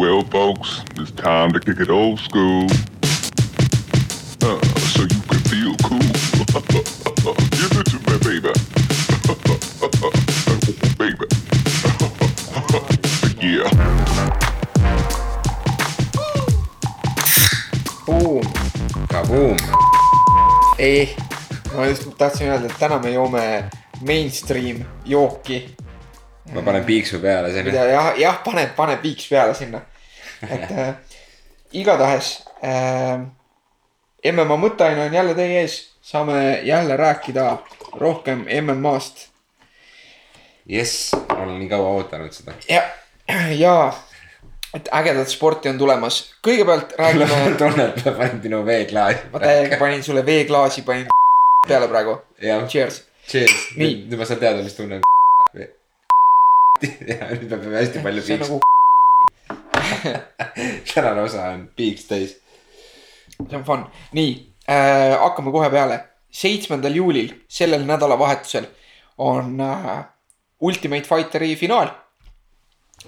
Well, folks, it's time to kick it old school. Uh, so you can feel cool. Give it to me, baby. baby. yeah. Boom. Kaboom. ei, ma just tahtsin öelda, et täna me joome mainstream jooki. ma panen piiksu peale sinna. jah, jah, pane, pane piiks peale sinna. Et äh, igatahes äh,. MMA mõtteaine on jälle teie ees, saame jälle rääkida rohkem MM-ast jess, olen nii kaua ootanud seda. ja, ja et ägedat sporti on tulemas. kõigepealt räägime, ma panin minu veeklaasi. ma täiega panin sulle veeklaasi, panin peale praegu. Cheers. cheers. Nüüd ma saan teada, mis tunne on. ja nüüd me peame hästi palju piiksu nagu, tänane osa on piiks täis. see on fun. nii äh,, hakkame kohe peale. seitsmendal juulil, sellel nädalavahetusel on äh, Ultimate Fighteri finaal.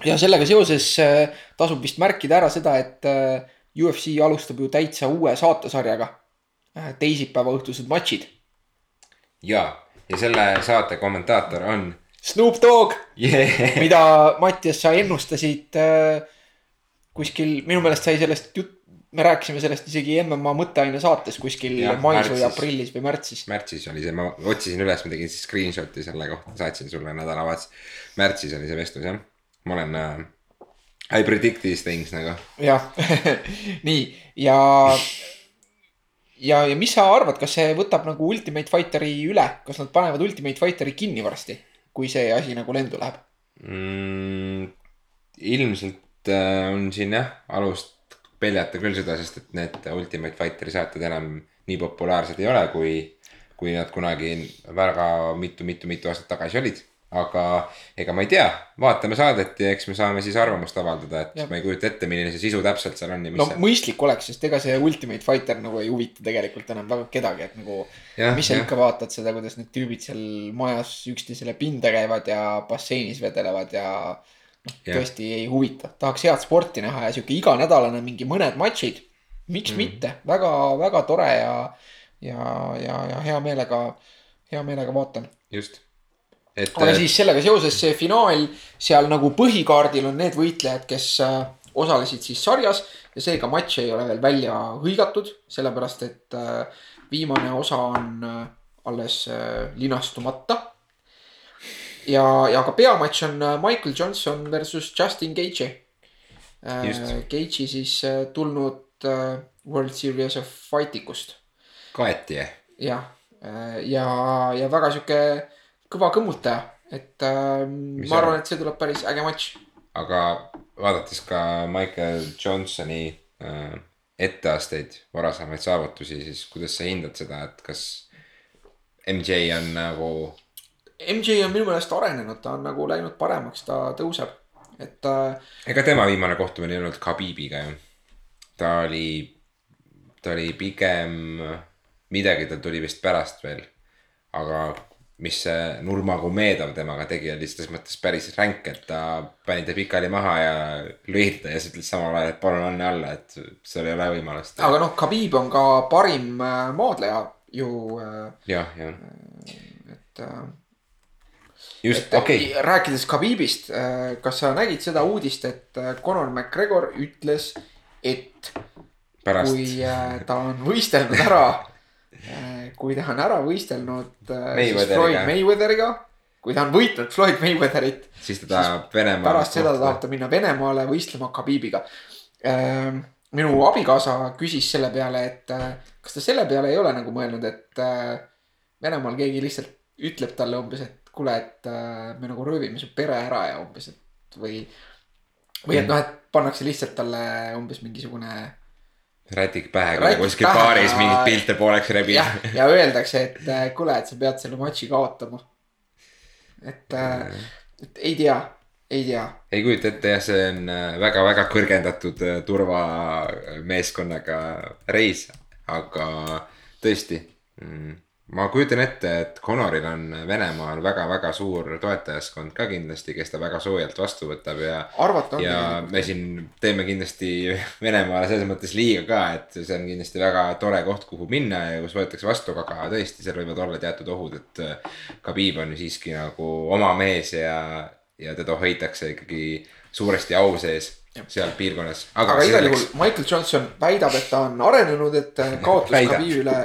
ja sellega seoses äh, tasub vist märkida ära seda, et äh, UFC alustab ju täitsa uue saatesarjaga äh,. teisipäeva õhtused matšid. ja, ja selle saate kommentaator on Snoop Dogg, yeah.. mida Mattias, sa ennustasid äh, kuskil, minu meelest sai sellest jutt, me rääkisime sellest isegi MMA mõtteaine saates kuskil Jah, mais või aprillis või märtsis. märtsis oli see, ma otsisin üles, ma tegin siis screenshot'i selle kohta, saatsin sulle nädalavahetus. märtsis oli see vestlus jah, ma olen äh,. I predict these things nagu. jah, nii ja, ja, ja mis sa arvad, kas see võtab nagu Ultimate Fighteri üle, kas nad panevad Ultimate Fighteri kinni varsti, kui see asi nagu lendu läheb? mm,. ilmselt on siin jah, alust peljata küll seda, sest et need Ultimate Fighteri saated enam nii populaarsed ei ole, kui, kui nad kunagi väga mitu-mitu-mitu aastat tagasi olid. aga ega ma ei tea, vaatame saadet ja eks me saame siis arvamust avaldada, et ja. ma ei kujuta ette, milline see sisu täpselt seal on ja mis no seal- mõistlik oleks, sest ega see Ultimate Fighter nagu ei huvita tegelikult enam väga kedagi, et nagu. Mis sa ikka vaatad seda, kuidas need tüübid seal majas üksteisele pinda käivad ja basseinis vedelevad ja. Jah. tõesti ei huvita, tahaks head sporti näha ja sihuke iganädalane mingi mõned matšid. miks mm. mitte, väga, väga tore ja, ja, ja, ja hea meelega, hea meelega vaatan. just, et aga siis sellega seoses see finaal, seal nagu põhikaardil on need võitlejad, kes äh, osalesid siis sarjas ja seega matš ei ole veel välja hõigatud, sellepärast et äh, viimane osa on äh, alles äh, linastumata. ja, ja ka peamatš on äh, Michael Johnson versus Justin Gage'i äh. Gage'i siis äh, tulnud äh, World Series of Fightingust kaeti jah, jah, ja, ja väga sihuke kõva kõmmutaja, et äh, Mis ma arvan, et see tuleb päris äge matš. aga vaadates ka Michael Johnsoni äh, etteasteid, varasemaid saavutusi, siis kuidas sa hindad seda, et kas MJ on nagu MJ on minu meelest arenenud, ta on nagu läinud paremaks, ta tõuseb, et äh, ega tema viimane kohtumine ei olnud Khabibiga ju. ta oli, ta oli pigem, midagi tal tuli vist pärast veel. aga mis see Nurmagomedov temaga tegi, oli selles mõttes päris ränk, et ta pani ta pikali maha ja lõi ta ja siis ütles samal ajal, et palun anna alla, et seal ei ole võimalust. aga noh, Khabib on ka parim äh, maadleja ju äh,, jah, jah, et. just, okei okay., rääkides Khabibist, kas sa nägid seda uudist, et äh, Conor McGregor ütles, et pärast kui äh, ta on võistelnud ära, kui ta on ära võistelnud äh, Mayweatheriga. Floyd Mayweatheriga, kui ta on võitnud Floyd Mayweatherit, siis ta tahab Venemaal. pärast seda tahab ta minna Venemaale võistlema Khabibiga. minu abikaasa küsis selle peale, et äh, kas ta selle peale ei ole nagu mõelnud, et äh, Venemaal keegi lihtsalt ütleb talle umbes, et kuule, et äh, me nagu röövime su pere ära ja umbes, et või. või et noh, et pannakse lihtsalt talle umbes mingisugune rätik pähe, kui ta kuskil baaris ja- mingeid pilte pooleks rebib jah, ja öeldakse, et äh, kuule, et sa pead selle matši kaotama. et äh,, et ei tea, ei tea. ei kujuta ette jah, see on väga-väga kõrgendatud äh, turvameeskonnaga reis, aga tõesti mm,. Ma kujutan ette, et Conoril on Venemaal väga-väga suur toetajaskond ka kindlasti, kes ta väga soojalt vastu võtab ja. ja me siin teeme kindlasti Venemaale selles mõttes liiga ka, et see on kindlasti väga tore koht, kuhu minna ja kus võetakse vastu, aga tõesti, seal võivad olla teatud ohud, et Khabib on ju siiski nagu oma mees ja, ja teda hoitakse ikkagi suuresti au sees seal piirkonnas. aga igal juhul Michael Johnson väidab, et ta on arenenud, et kaotus Väidab. Khabibile,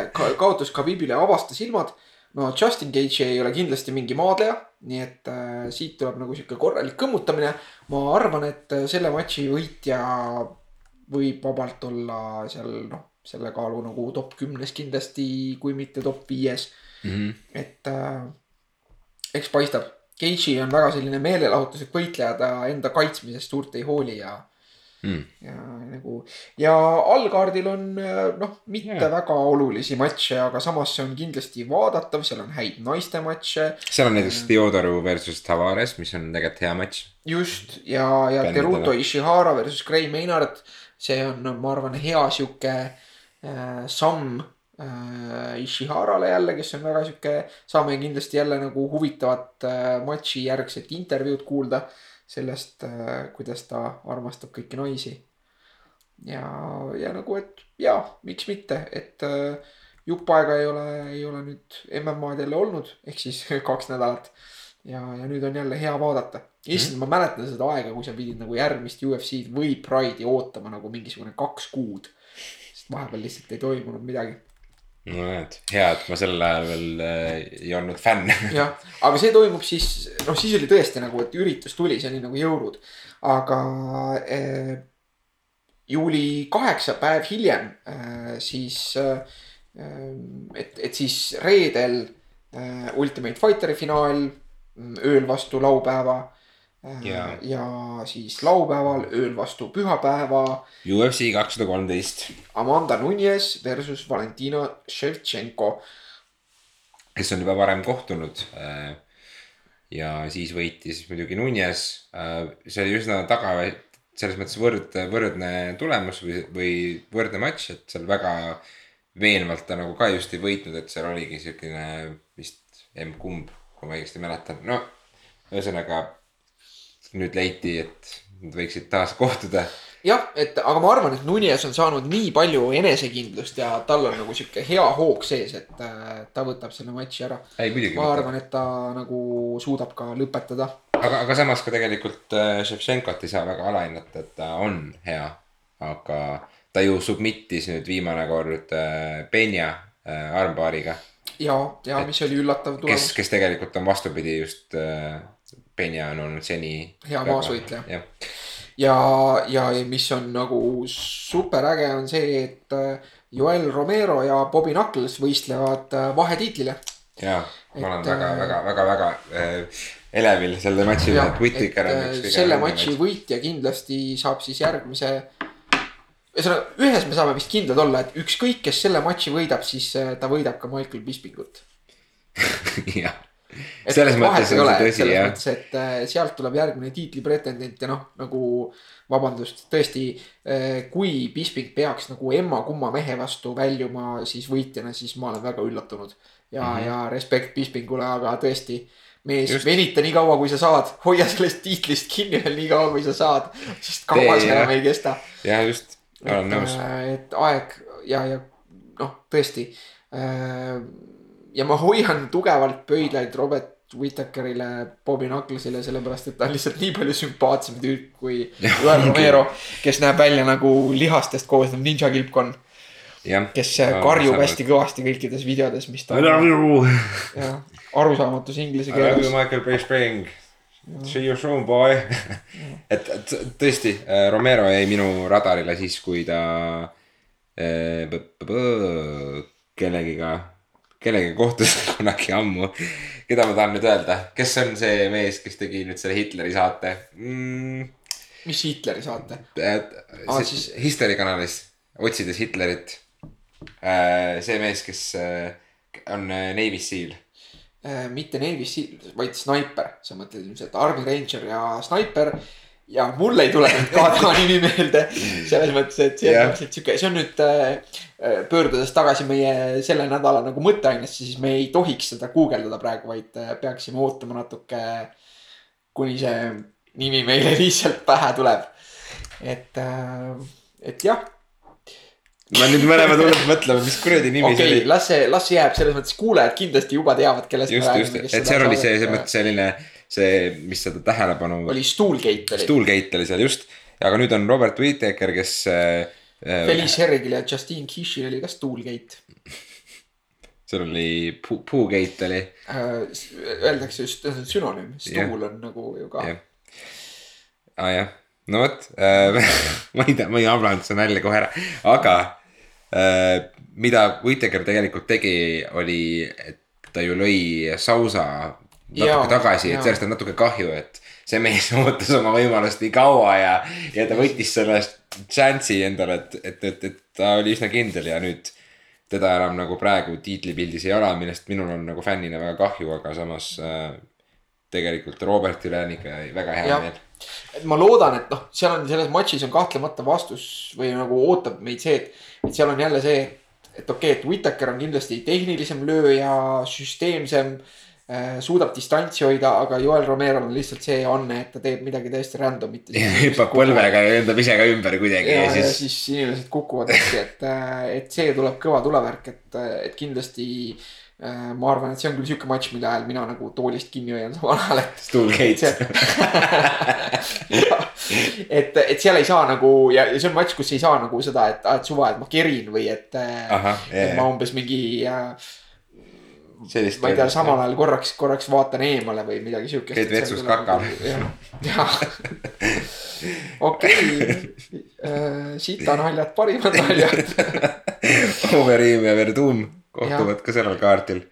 kaotus Khabibile avastas silmad. no Justin Gage ei ole kindlasti mingi maadleja, nii et äh, siit tuleb nagu sihuke korralik kõmmutamine. ma arvan, et äh, selle matši võitja võib vabalt olla seal noh, selle kaalu nagu top kümnes kindlasti, kui mitte top viies. Mhm. et äh, eks paistab, Cage'i on väga selline meelelahutuslik võitleja, ta enda kaitsmisest suurt ei hooli ja Mm. ja nagu ja allkaardil on noh, mitte yeah. väga olulisi matše, aga samas see on kindlasti vaadatav, seal on häid naiste matše. seal on näiteks Theodoru versus Tavares, mis on tegelikult hea matš. just ja, ja. Teruto Ishihara versus Gray Maynard, see on, ma arvan, hea sihuke äh, samm Ishiharale jälle, kes on väga sihuke, saame kindlasti jälle nagu huvitavat äh, matši järgset intervjuud kuulda sellest äh,, kuidas ta armastab kõiki naisi. ja, ja nagu, et ja miks mitte, et äh, jupp aega ei ole, ei ole nüüd MM-ad jälle olnud, ehk siis kaks nädalat. ja, ja nüüd on jälle hea vaadata. issand, ma mäletan seda aega, kui sa pidid nagu järgmist UFC-d või Pride'i ootama nagu mingisugune kaks kuud. sest vahepeal lihtsalt ei toimunud midagi. No näed, hea, et ma sel ajal veel äh, ei olnud fänn. jah, aga see toimub siis, noh, siis oli tõesti nagu, et üritus tuli, see oli nagu jõulud. aga eh, juuli kaheksa päev hiljem eh, siis eh,, et, et siis reedel eh, Ultimate Fighteri finaal mm, ööl vastu laupäeva eh, Jaa. ja siis laupäeval ööl vastu pühapäeva UFC kakssada kolmteist, Amanda Nunes versus Valentina Shevtšenko. kes on juba varem kohtunud. ja siis võitis muidugi Nunes, see oli üsna taga, selles mõttes võrd, võrdne tulemus või, või võrdne matš, et seal väga veenvalt ta nagu ka just ei võitnud, et seal oligi siukene vist M-kumb, kui ma õigesti mäletan, no ühesõnaga nüüd leiti, et nad võiksid taas kohtuda jah, et aga ma arvan, et Nunes on saanud nii palju enesekindlust ja tal on nagu sihuke hea hoog sees, et äh, ta võtab selle matši ära. ma arvan, et ta nagu suudab ka lõpetada. aga, aga samas ka tegelikult äh, Ševtšenkot ei saa väga alahinnata, et ta on hea. aga ta ju submit'is nüüd viimane kord äh, Penja äh, armbaariga, ja, ja mis oli üllatav kes, tulemus. kes tegelikult on vastupidi just äh,. Penja on olnud seni. Hea maasvõitleja. jah, ja, ja ja mis on nagu super äge, on see, et äh, Joel Romero ja Bobby Knuckles võistlevad äh, vahetiitlile. ja ma olen Et, väga, äh, väga, väga, väga äh, elevil selle matši üle, et Whittaker on üks kõige. selle matši võitja kindlasti saab siis järgmise. ühesõnaga, ühes me saame vist kindlad olla, et ükskõik, kes selle matši võidab, siis ta võidab ka Michael Bispingut. jah, selles mõttes ei on ole, see tõsi selles jah, mõttes, et äh, sealt tuleb järgmine tiitlipretendent ja noh, nagu vabandust, tõesti, kui Bisping peaks nagu emma-kumma mehe vastu väljuma siis võitjana, siis ma olen väga üllatunud. ja mm. -hmm. ja respekt Bispingule, aga tõesti, mees venita nii kaua, kui sa saad, hoia sellest tiitlist kinni veel nii kaua, kui sa saad, sest kaua see enam ei kesta jah just, olen nõus. et, et aeg ja, ja noh, tõesti. Ja ma hoian tugevalt pöidlaid Robert Whittakerile, Bobby Knucklesile, sellepärast et ta on lihtsalt nii palju sümpaatsem tüüp kui Joel Romero, kes näeb välja nagu lihastest koosnev ninja kilpkonn, kes karjub hästi kõvasti kõikides videodes, mis ta I love you. arusaamatus inglise I love you, keeles. Michael Brisbane. See you soon, boy. et, tõesti, Romero jäi minu radarile siis, kui ta põ- kellegiga, kellegagi kohtus kunagi ammu. keda ma tahan nüüd öelda, kes on see mees, kes tegi nüüd selle Hitleri saate mm,? mis Hitleri saate? Ah, siis History kanalis, otsides Hitlerit. see mees, kes eh, on eh, Navy Seal Äh, mitte Navy Seal, vaid Sniper, sa mõtled ilmselt Army Ranger ja Sniper. Ja mul ei tule nüüd ka tema nimi meelde. selles mõttes, et see on täpselt sihuke, see on nüüd äh, pöördudes tagasi meie selle nädala nagu mõtteainesse, siis me ei tohiks seda guugeldada praegu, vaid äh, peaksime ootama natuke. kuni see nimi meile lihtsalt pähe tuleb. et, et jah ma nüüd mõlemad hullult mõtleme, mis kuradi nimi okei see okay, oli. las see, las see jääb, selles mõttes kuulajad kindlasti juba teavad, kellest just, just, et seal oli see, selles mõttes selline see, mis seda tähelepanu. oli Stoolgate oli. Stoolgate oli seal just, aga nüüd on Robert Whittaker, kes äh,. Felice Herrigil ja Justine Kishil oli ka Stoolgate seal oli Poo- Poogate oli, äh,. Öeldakse just, see on sünonüüm, stool on nagu ju ka jah. aa jah, no vot äh, ma ei tea, ma ei hablanud seda nalja kohe ära, aga äh, mida Whittaker tegelikult tegi, oli, et ta ju lõi Sausa natuke Jaa, tagasi, et sellest on natuke kahju, et see mees ootas oma võimalust nii kaua ja, ja ta võttis sellest šansi endale, et, et, et, et ta oli üsna kindel ja nüüd teda enam nagu praegu tiitlipildis ei ole, millest minul on nagu fännina väga kahju, aga samas äh, tegelikult Robertile on ikka väga hea Jah. meel. et ma loodan, et noh, seal on selles matšis on kahtlemata vastus või nagu ootab meid see, et, et seal on jälle see, et okei okay,, et Whittaker on kindlasti tehnilisem lööja, süsteemsem äh,. Suudab distantsi hoida, aga Joel Romero'l on lihtsalt see anne, et ta teeb midagi täiesti random'it. hüppab põlvega ja lendab ise ka ümber kuidagi ja, ja, ja siis siis inimesed kukuvad hästi, et, et see tuleb kõva tulevärk, et, et kindlasti äh, ma arvan, et see on küll sihuke matš, mille ajal mina nagu toolist kinni hoian samal ajal, et. Stool Gates. et, et seal ei saa nagu ja, ja see on matš, kus ei saa nagu seda, et, et suva, et ma kerin või et, et ma umbes mingi äh, sellist. ma ei tea, samal ajal korraks, korraks vaatan eemale või midagi siukest. Käid vetsus kakal. jah, okei, sitanaljad, parimad naljad. Overeem ja Verdum kohtuvad ka sellel kaardil.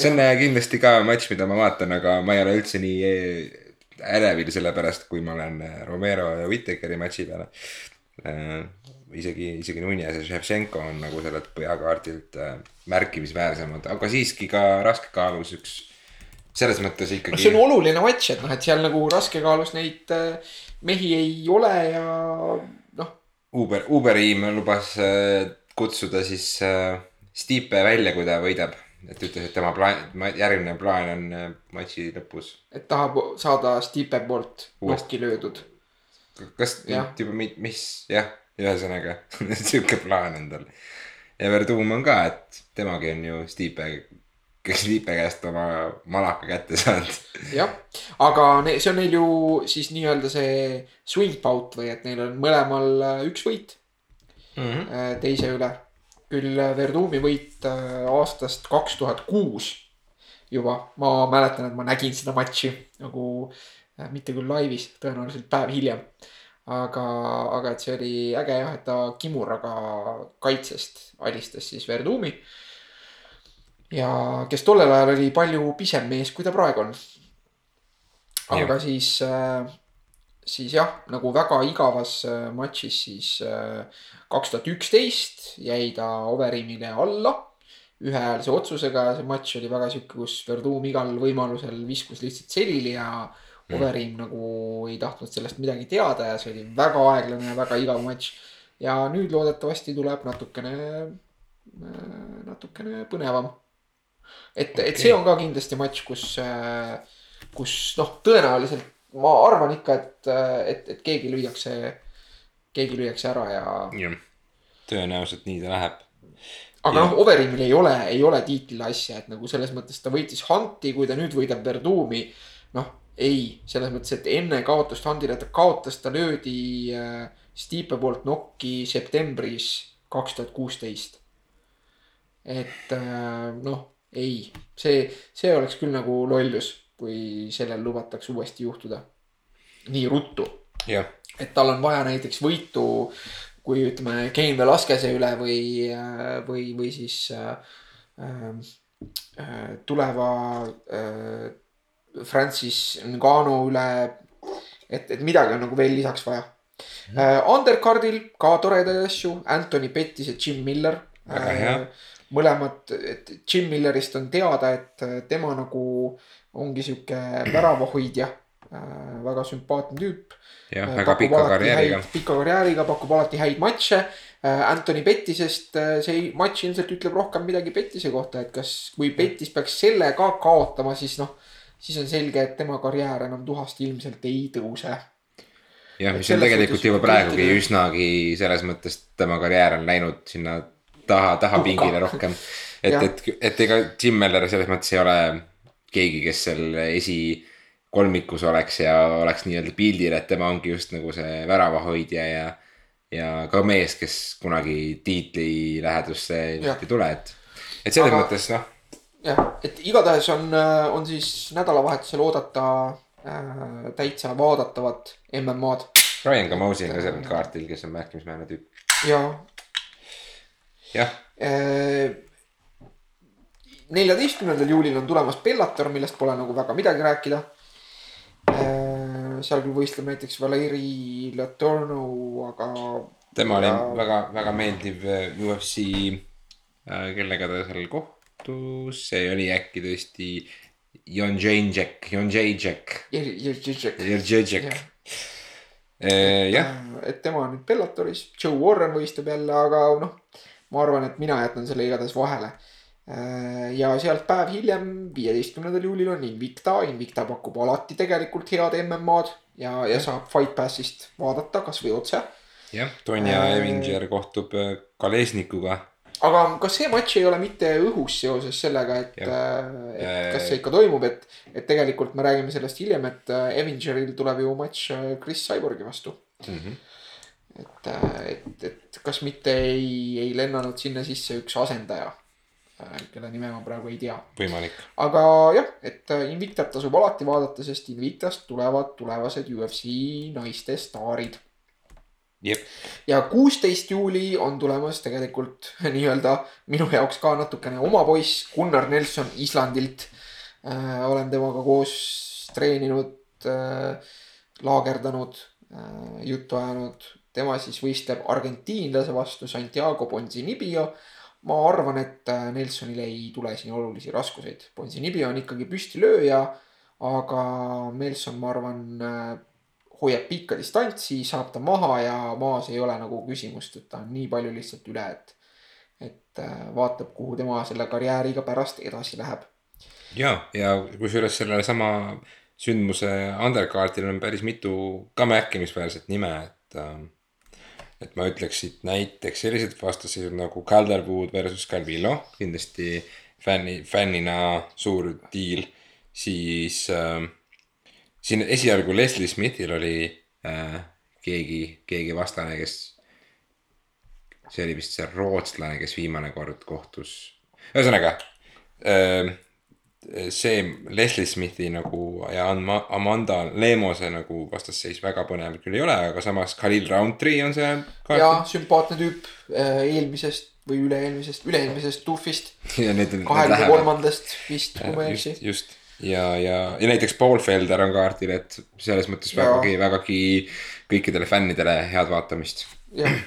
see on äh, kindlasti ka matš, mida ma vaatan, aga ma ei ole üldse nii äh, ärevil sellepärast, kui ma olen äh, Romero ja Whittakeri matši peale. isegi, isegi Nunes ja Ševtšenko on nagu sellelt põhjakaardilt äh, märkimisväärsemad, aga siiski ka raskekaalus üks, selles mõttes ikkagi. see on oluline matš, et noh, et seal nagu raskekaalus neid äh, mehi ei ole ja noh, Uber, Uberim lubas äh, kutsuda siis Stipe välja, kui ta võidab. et ütles, et tema plaan, järgmine plaan on matši lõpus. et tahab saada Stipe poolt nokki löödud. kas nüüd juba, mis, jah, ühesõnaga sihuke plaan on tal. ja Verdum on ka, et temagi on ju Stipe, kes Stipe käest oma malaka kätte saanud. jah, aga ne, see on neil ju siis nii-öelda see swing bout või et neil on mõlemal äh, üks võit äh, teise üle. küll äh, Verdumi võit aastast kaks tuhat kuus juba, ma mäletan, et ma nägin seda matši nagu mitte küll laivis, tõenäoliselt päev hiljem. aga, aga et see oli äge jah, et ta Kimuraga kaitsest alistas siis Verdumi. ja kes tollel ajal oli palju pisem mees, kui ta praegu on. aga Jah. siis äh, siis jah, nagu väga igavas äh, matšis siis äh, kaks tuhat üksteist jäi ta Overeemile alla. ühehäälse otsusega, see matš oli väga sihuke, kus Verdum igal võimalusel viskus lihtsalt selili ja Overeem nagu ei tahtnud sellest midagi teada ja see oli väga aeglane ja väga igav matš. ja nüüd loodetavasti tuleb natukene, natukene põnevam. et okay., et see on ka kindlasti matš, kus, kus noh, tõenäoliselt ma arvan ikka, et, et, et keegi lüüakse, keegi lüüakse ära ja. jah, tõenäoliselt nii ta läheb. aga noh, Overeemil ei ole, ei ole tiitlile asja, et nagu selles mõttes ta võitis Hunti, kui ta nüüd võidab Verdumi. noh, ei, selles mõttes, et enne kaotust Huntile ta kaotas, ta löödi äh, Stipe poolt nokki septembris kaks tuhat kuusteist. et äh, noh, ei, see, see oleks küll nagu lollus, kui sellel lubatakse uuesti juhtuda. nii ruttu et tal on vaja näiteks võitu, kui ütleme, Kein Velaskese üle või, või, või siis äh, äh, tuleva äh, Francis Ngannou üle. et, et midagi on nagu veel lisaks vaja äh,. Undercardil ka toredaid asju, Anthony Pettis ja Jim Miller. Väga hea. mõlemad, et Jim Millerist on teada, et tema nagu ongi sihuke väravahoidja väga sümpaatne tüüp. jah, väga pika karjääriga. pika karjääriga, pakub alati häid matše. Anthony Pettisest äh, see matš ilmselt ütleb rohkem midagi Pettise kohta, et kas, kui Pettis peaks selle ka kaotama, siis noh, siis on selge, et tema karjäär enam tuhast ilmselt ei tõuse. jah, mis on tegelikult juba praegugi kriitiline. üsnagi selles mõttes tema karjäär on läinud sinna taha, taha Hukka. pingile rohkem. et et, et ega Jim Meller selles mõttes ei ole keegi, kes seal esikolmikus oleks ja oleks nii-öelda pildil, et tema ongi just nagu see väravahoidja ja. ja ka mees, kes kunagi tiitli lähedusse ei tule, et, et selles Aga- mõttes noh, jah, et igatahes on, on siis nädalavahetusel oodata äh, täitsa vaadatavat MM-ad Ryan Gamousi on ka seal kaardil, kes on märkimisväärne tüüp, ja jah. äh, neljateistkümnendal juulil on tulemas Bellator, millest pole nagu väga midagi rääkida. seal küll võistleb näiteks Valeri Letourneau, aga tema oli Ja- väga, väga meeldiv äh, UFC, kellega ta seal kohtus, see oli äkki tõesti Jon Jacek, Jon Jon Jacek Jah.. jah, Äh, et tema on nüüd Bellatoris, Joe Warren võistleb jälle, aga noh, ma arvan, et mina jätan selle igatahes vahele. ja sealt päev hiljem, viieteistkümnendal juulil on Invicta, Invicta pakub alati tegelikult head MM-ad ja, ja saab Fight Passist vaadata kasvõi otse. jah, Tonja Äh, Evinger kohtub Kalesnikuga. Aga kas see matš ei ole mitte õhus seoses sellega, et, et kas see ikka toimub, et, et tegelikult me räägime sellest hiljem, et äh, Avengeril tuleb ju matš äh, Chris Cyborgi vastu. Mhm. et, et, et kas mitte ei, ei lennanud sinna sisse üks asendaja, kelle nime ma praegu ei tea. võimalik, aga jah, et äh, Invictat tasub alati vaadata, sest Invictast tulevad tulevased UFC naiste staarid. jep, ja kuusteist juuli on tulemas tegelikult nii-öelda minu jaoks ka natukene oma poiss Gunnar Nelson Islandilt äh,. olen temaga koos treeninud äh,, laagerdanud äh,, juttu ajanud. tema siis võistleb argentiinlase vastu Santiago Ponzinibbio. ma arvan, et äh, Nelsonil ei tule siin olulisi raskuseid. Ponzinibbio on ikkagi püstilööja, aga Nelson, ma arvan äh, hoiab pikka distantsi, saab ta maha ja maas ei ole nagu küsimust, et ta on nii palju lihtsalt üle, et. et äh, vaatab, kuhu tema selle karjääriga pärast edasi läheb. ja, ja kusjuures sellele sama sündmuse undercardil on päris mitu ka märkimisväärset nime, et ähm, et ma ütleks siit näiteks sellised vastasseisud nagu Calderwood versus Calvillo, kindlasti fänni, fännina suur diil, siis äh, siin esialgu Leslie Smithil oli äh, keegi, keegi vastane, kes, see oli vist see rootslane, kes viimane kord kohtus, ühesõnaga äh, see Leslie Smithi nagu ja Amanda Lemose nagu vastasseis väga põnev küll ei ole, aga samas Khalil Roundtree on see ja kaart. sümpaatne tüüp äh, eelmisest või üle-eelmisest, üle-eelmisest need kahekümne kolmandast vist, kui ma ei eksi. just, just ja, ja, ja näiteks Paul Felder on kaardil, et selles mõttes Ja. vägagi, vägagi kõikidele fännidele head vaatamist. jah.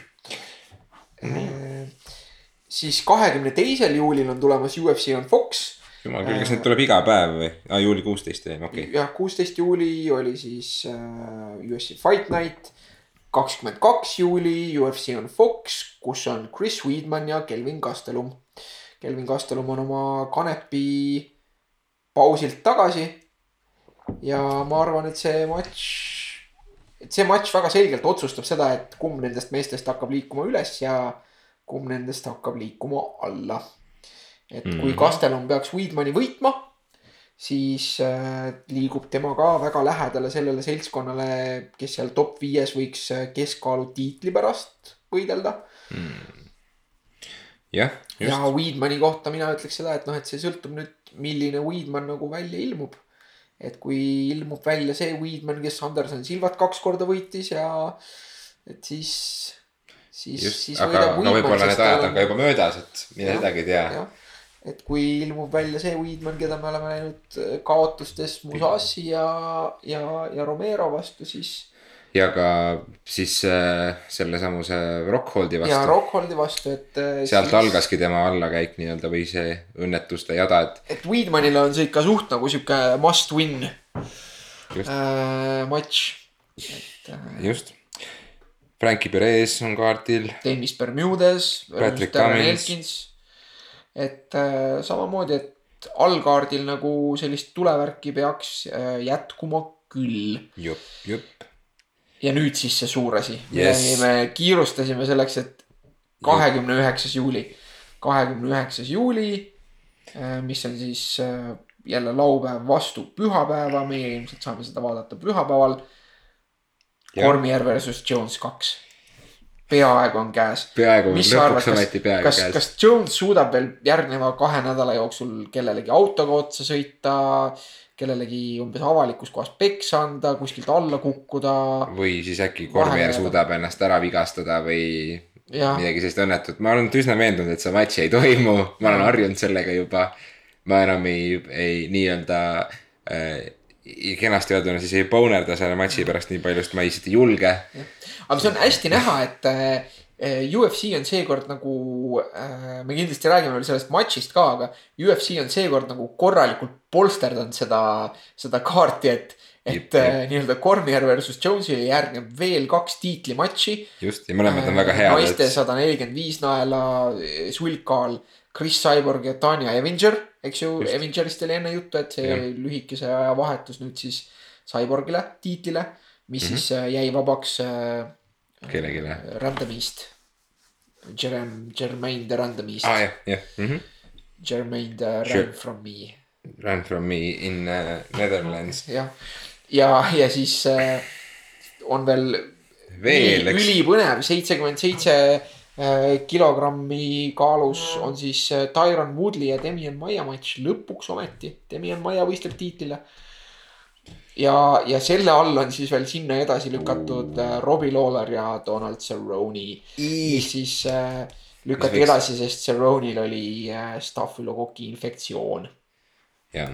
siis kahekümne teisel juulil on tulemas UFC on Fox jumal küll, kas need tuleb iga päev või ah,? juuli kuusteist või, okei okay.. jah, kuusteist juuli oli siis äh, UFC Fight Night. kakskümmend kaks juuli UFC on Fox, kus on Chris Weidman ja Kelvin Gastelum. Kelvin Gastelum on oma kanepi pausilt tagasi. ja ma arvan, et see matš, et see matš väga selgelt otsustab seda, et kumb nendest meestest hakkab liikuma üles ja kumb nendest hakkab liikuma alla. et kui Mhm. Gastelum peaks Weidmani võitma, siis äh, liigub tema ka väga lähedale sellele seltskonnale, kes seal top viies võiks äh, keskkaalu tiitli pärast võidelda. jah, ja just, Weidmani kohta mina ütleks seda, et noh, et see sõltub nüüd, milline Weidman nagu välja ilmub. et kui ilmub välja see Weidman, kes Anderson Silvat kaks korda võitis ja et siis, siis, siis aga, aga võib-olla need ajad on ka juba möödas, et mine sedagi tea. jah, et kui ilmub välja see Weidman, keda me oleme näinud kaotustes Musasi ja, ja, ja Romero vastu, siis ja ka siis äh, sellesamuse Rockholdi ja vastu. Rockholdi vastu, et. sealt siis.... algaski tema allakäik nii-öelda või see õnnetuste jada, et et Weidmanile on see ikka suht nagu sihuke must win. Just. äh, matš. et äh, just. Frankie Perez on kaardil, Dennis Bermudes, Patrick Cummins. Et äh, samamoodi, et allkaardil nagu sellist tulevärki peaks äh, jätkuma küll. jupp, jupp. Ja nüüd siis see suur asi Yes. me kiirustasime selleks, et kahekümne üheksas juuli, kahekümne üheksas juuli, mis on siis äh, jälle laupäev vastu pühapäeva, meie ilmselt saame seda vaadata pühapäeval. Kormier versus Jones kaks, peaaegu on käes. peaaegu arvad, lõpuks ometi, peaaegu kas, käes. kas Jones suudab veel järgneva kahe nädala jooksul kellelegi autoga otsa sõita, kellelegi umbes avalikus kohas peksa anda, kuskilt alla kukkuda. Või siis äkki Vahele- suudab ennast ära vigastada või ja midagi sellist õnnetut, ma olen üsna veendunud, et see matš ei toimu, ma olen harjunud sellega juba. ma enam ei, ei nii-öelda äh, kenasti öelduna siis ei bonerda selle matši pärast nii palju, sest ma lihtsalt ei julge. aga see on hästi näha, et äh, UFC on seekord nagu äh,, me kindlasti räägime veel sellest matšist ka, aga UFC on seekord nagu korralikult polsterdanud seda, seda kaarti, et, et äh, nii-öelda Cormier versus Jones'ile järgneb veel kaks tiitlimatši. just, ja mõlemad on väga head. naiste sada nelikümmend viis naela sulgkaal Chris Cyborg ja Tanja Avenger, eks ju, Just. Avengerist oli enne juttu, et see Jah. lühikese aja vahetus nüüd siis Cyborgile tiitlile, mis mm -hmm. siis jäi vabaks äh, kellelegi. Randomist. Jerem-, Jermaine the Randomist aa, jah, jah mm. -hmm. Jermaine the Sure. Ran from me, Run from me in uh, Netherlands. jah. ja, ja siis äh, on veel veel, eks. ülipõnev, seitsekümmend seitse äh, kilogrammi kaalus on siis äh, Tyron Woodley ja Demian Maia matš lõpuks ometi. Demian Maia võistleb tiitlile. ja, ja selle all on siis veel sinna edasi lükatud äh, Robbie Lawler ja Donald Cerrone, mis siis äh, lükati võiks- edasi, sest Cerrone'il oli äh, stafylokoki infektsioon jah,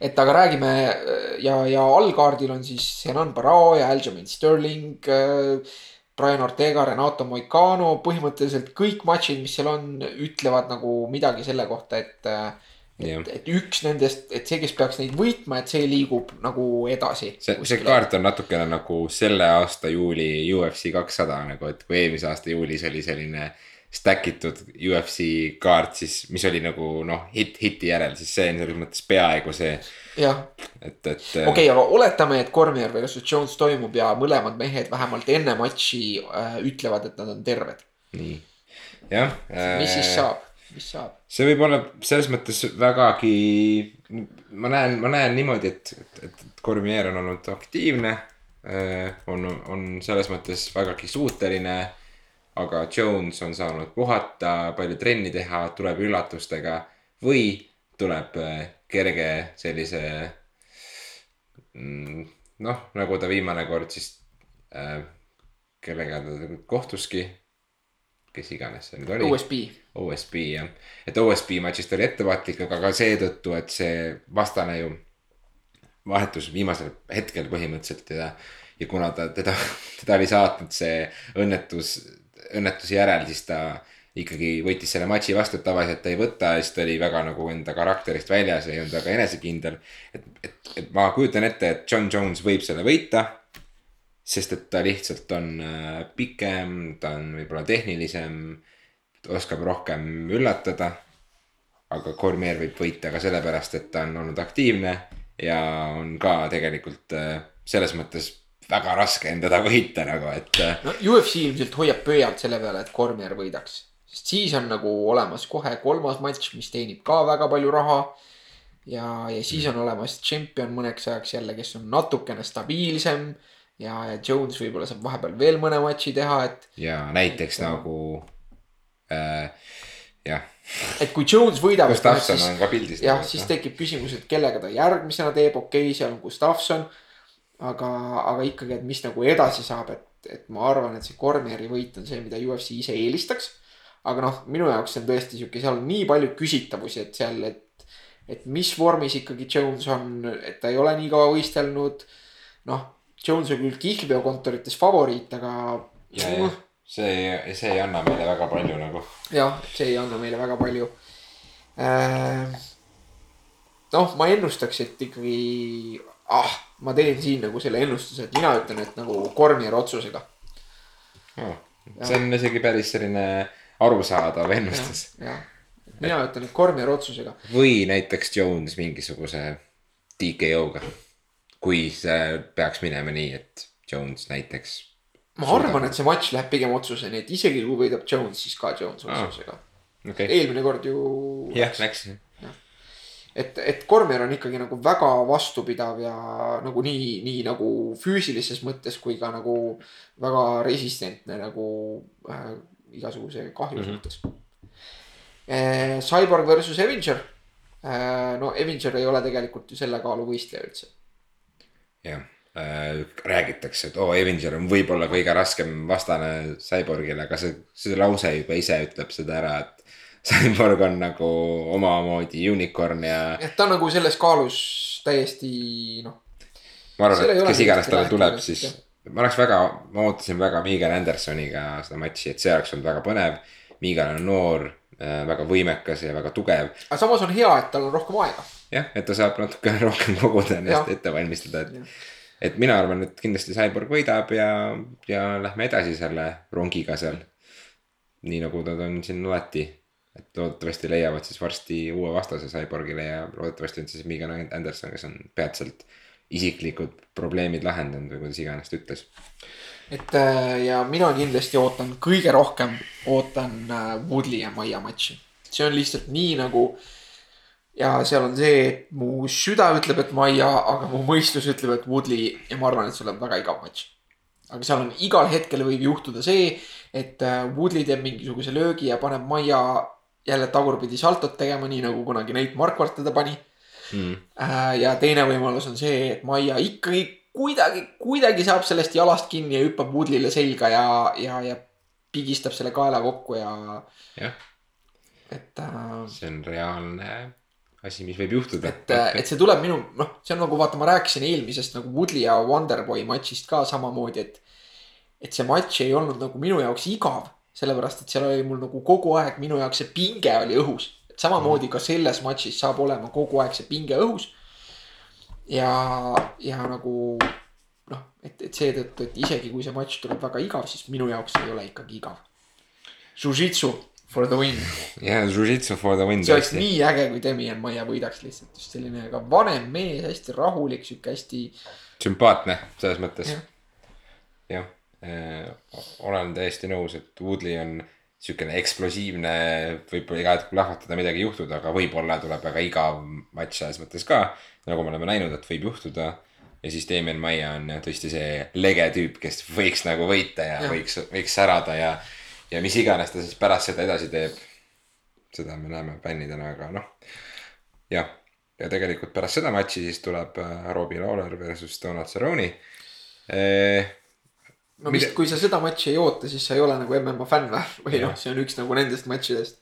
et aga räägime äh, ja, ja allkaardil on siis Senan Barao ja Aljamain Sterling äh,. Brian Ortega, Renato Moicano, põhimõtteliselt kõik matšid, mis seal on, ütlevad nagu midagi selle kohta, et. Jah. et, et üks nendest, et see, kes peaks neid võitma, et see liigub nagu edasi. see, see kaart on natukene nagu selle aasta juuli UFC kakssada nagu, et kui eelmise aasta juulis oli selline stack itud UFC kaart, siis mis oli nagu noh, hitt hiti järel, siis see on selles mõttes peaaegu see, jah, et, et. okei okay,, aga oletame, et Cormier versus Jones toimub ja mõlemad mehed vähemalt enne matši äh, ütlevad, et nad on terved. nii, jah. mis siis saab, mis saab? see võib olla selles mõttes vägagi, ma näen, ma näen niimoodi, et, et, et Cormier on olnud aktiivne. on, on selles mõttes vägagi suuteline. aga Jones on saanud puhata, palju trenni teha, tuleb üllatustega või tuleb äh, kerge sellise. noh, nagu ta viimane kord siis äh,, kellega ta kohtuski, kes iganes see nüüd oli. USB, OSB jah, et OSB matšist oli ettevaatlik, aga ka seetõttu, et see vastane ju vahetus viimasel hetkel põhimõtteliselt ja, ja kuna ta teda, teda oli saatnud see õnnetus, õnnetuse järel, siis ta ikkagi võttis selle matši vastu, et tavaliselt ta ei võta ja siis ta oli väga nagu enda karakterist väljas ja ei olnud väga enesekindel. et, et, et ma kujutan ette, et John Jones võib selle võita. Sest et ta lihtsalt on äh, pikem, ta on võib-olla tehnilisem oskab rohkem üllatada. aga Cormier võib võita ka sellepärast, et ta on olnud aktiivne ja on ka tegelikult äh, selles mõttes väga raske on teda võita nagu, et äh, no UFC ilmselt hoiab pöialt selle peale, et Cormier võidaks. sest siis on nagu olemas kohe kolmas matš, mis teenib ka väga palju raha. ja, ja siis on olemas tšempion mõneks ajaks jälle, kes on natukene stabiilsem. ja, ja Jones võib-olla saab vahepeal veel mõne matši teha, et, ja näiteks nagu äh, jah, et kui Jones võidab. Gustavson on ka pildis. jah, siis tekib küsimus, et kellega ta järgmisena teeb, okei okay,, seal on Gustavson. aga, aga ikkagi, et mis nagu edasi saab, et, et ma arvan, et see Cormieri võit on see, mida UFC ise eelistaks. aga noh, minu jaoks see on tõesti sihuke, seal on nii palju küsitavusi, et seal, et, et mis vormis ikkagi Jones on, et ta ei ole nii kaua võistelnud. noh, Jones on küll kihlveokontorites favoriit, aga ja, ja see, see ei anna meile väga palju nagu. jah, see ei anna meile väga palju äh,. noh, ma ennustaks, et ikkagi ah, ma teen siin nagu selle ennustuse, et mina ütlen, et nagu Cormier otsusega. oh,. see on isegi päris selline arusaadav ennustus. mina ütlen, et Cormier otsusega. või näiteks Jones mingisuguse TKO-ga. Kui see peaks minema nii, et Jones näiteks. ma arvan, et see matš läheb pigem otsuseni, et isegi kui võidab Jones, siis ka Jones otsusega. okei okay., eelmine kord ju. jah, läks. et, et Cormier on ikkagi nagu väga vastupidav ja nagu nii, nii nagu füüsilises mõttes kui ka nagu väga resistentne nagu äh, igasuguse kahju mm. -hmm. suhtes eh,. Cyborg versus Avenger eh,. no Avenger ei ole tegelikult ju selle kaalu võistleja üldse. Jah äh,, räägitakse, et oo oh,, Avenger on võib-olla kõige raskem vastane Cyborgile, aga see, see lause juba ise ütleb seda ära, et Cyborg on nagu omamoodi unicorn ja et ta on nagu selles kaalus täiesti noh, ma arvan, et kes iganes talle tuleb, siis ma oleks väga, ma ootasin väga Miguel Andersoniga seda matši, et see oleks olnud väga põnev. Miguel on noor, väga võimekas ja väga tugev. aga samas on hea, et tal on rohkem aega. jah, et ta saab natuke rohkem koguda ennast ette valmistada, et et mina arvan, et kindlasti Cyborg võidab ja, ja lähme edasi selle rongiga seal. nii nagu nad on siin alati, et loodetavasti leiavad siis varsti uue vastase Cyborgile ja loodetavasti on siis Miguel Anderson, kes on peatselt isiklikud probleemid lahendanud või kuidas iganes ta ütles. et äh, ja mina kindlasti ootan kõige rohkem, ootan äh, Woodley ja Maia matši. see on lihtsalt nii nagu. Ja seal on see, et mu süda ütleb, et Maia, aga mu mõistus ütleb, et Woodley ja ma arvan, et see tuleb väga igav matš. aga seal on igal hetkel võib juhtuda see, et äh, Woodley teeb mingisuguse löögi ja paneb Maia jälle tagurpidi saltot tegema, nii nagu kunagi Nate Marquardt teda pani Mm. Ja teine võimalus on see, et Maia ikkagi kuidagi, kuidagi saab sellest jalast kinni ja hüppab Woodlile selga ja, ja, ja pigistab selle kaela kokku ja jah, et äh,, see on reaalne asi, mis võib juhtuda. et, et see tuleb minu, noh, see on nagu vaata, ma rääkisin eelmisest nagu Woodley ja Wonderboy matšist ka samamoodi, et et see matš ei olnud nagu minu jaoks igav, sellepärast et seal oli mul nagu kogu aeg minu jaoks see pinge oli õhus. et samamoodi ka selles matšis saab olema kogu aeg see pinge õhus. ja, ja nagu noh, et, et seetõttu, et isegi kui see matš tuleb väga igav, siis minu jaoks ei ole ikkagi igav. Jiu-Jitsu for the win, jah, Jiu-Jitsu for the win see oleks nii äge, kui Demian Maia võidaks lihtsalt, just selline ka vanem mees, hästi rahulik, sihuke hästi. sümpaatne selles mõttes Jah.. jah, olen täiesti nõus, et Woodley on siukene eksplosiivne, võib iga hetk plahvatada, midagi juhtuda, aga võib-olla tuleb väga igav matš selles mõttes ka. nagu me oleme näinud, et võib juhtuda. ja siis Damien Maia on tõesti see lege tüüp, kes võiks nagu võita ja, ja. võiks, võiks särada ja, ja mis iganes ta siis pärast seda edasi teeb. seda me näeme fännidena, aga noh, jah. ja tegelikult pärast seda matši siis tuleb äh, Robbie Lawler versus Donald Cerrone eh,. no vist, kui sa seda matši ei oota, siis sa ei ole nagu MMA fänn või, või noh see on üks nagu nendest matšidest.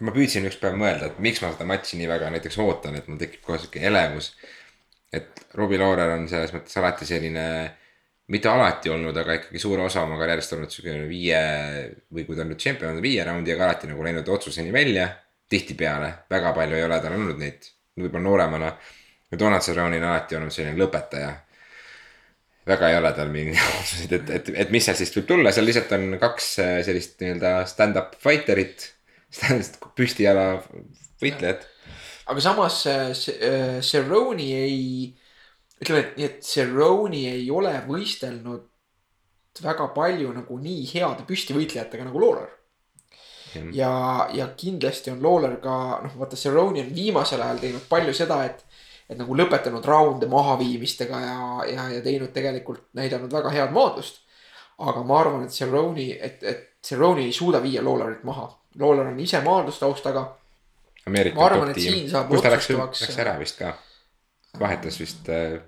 ma püüdsin üks päev mõelda, et miks ma seda matši nii väga näiteks ootan, et mul tekib kohe sihuke elevus. et Robbie Lawler on selles mõttes alati selline, mitte alati olnud, aga ikkagi suure osa oma karjäärist olnud siukene viie või kui ta on nüüd tšempion viie raundi, aga alati nagu läinud otsuseni välja. tihtipeale, väga palju ei ole tal olnud neid, võib-olla nooremana. ja Donald Cerrone on alati olnud selline lõpetaja väga ei ole tal mingeid otsuseid, et, et, et mis seal siis võib tulla, seal lihtsalt on kaks äh, sellist nii-öelda stand-up fighterit. püstijala võitlejad. aga samas äh, äh, Cerrone ei, ütleme nii, et Cerrone ei ole võistelnud väga palju nagu nii heade püstivõitlejatega nagu Lawler. ja, ja kindlasti on Lawler ka noh, vaata Cerrone on viimasel ajal teinud palju seda, et et nagu lõpetanud raunde mahaviimistega ja, ja, ja teinud tegelikult näidanud väga head maadlust. aga ma arvan, et Cerrone, et, et Cerrone ei suuda viia Lawlerit maha. Lawler on ise maadlustaustaga Ameerika top tiim. kus ta läks, läks ära vist ka. Vahetas vist äh,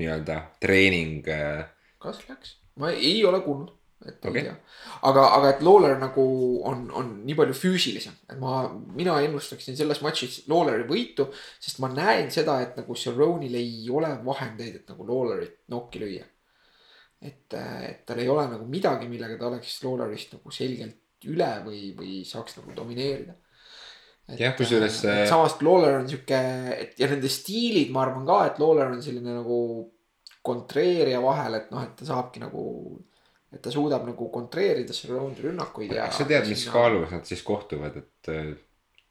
nii-öelda treening äh,. kas läks? ma ei, ei ole kuulnud, et Okei. ei tea. aga, aga et Lawler nagu on, on nii palju füüsilisem, et ma, mina ennustaksin selles matšis Lawleri võitu, sest ma näen seda, et nagu Cerrone'il ei ole vahendeid, et nagu Lawlerit nokki lüüa. et, et tal ei ole nagu midagi, millega ta oleks Lawlerist nagu selgelt üle või, või saaks nagu domineerida. Jah, kusjuures, äh, samas Lawler on sihuke, et ja nende stiilid, ma arvan ka, et Lawler on selline nagu kontreerija vahel, et noh, et ta saabki nagu, et ta suudab nagu kontreerida Cerrone'i rünnakuid ja. kas sa tead, mis kaalus nad siis kohtuvad, et äh,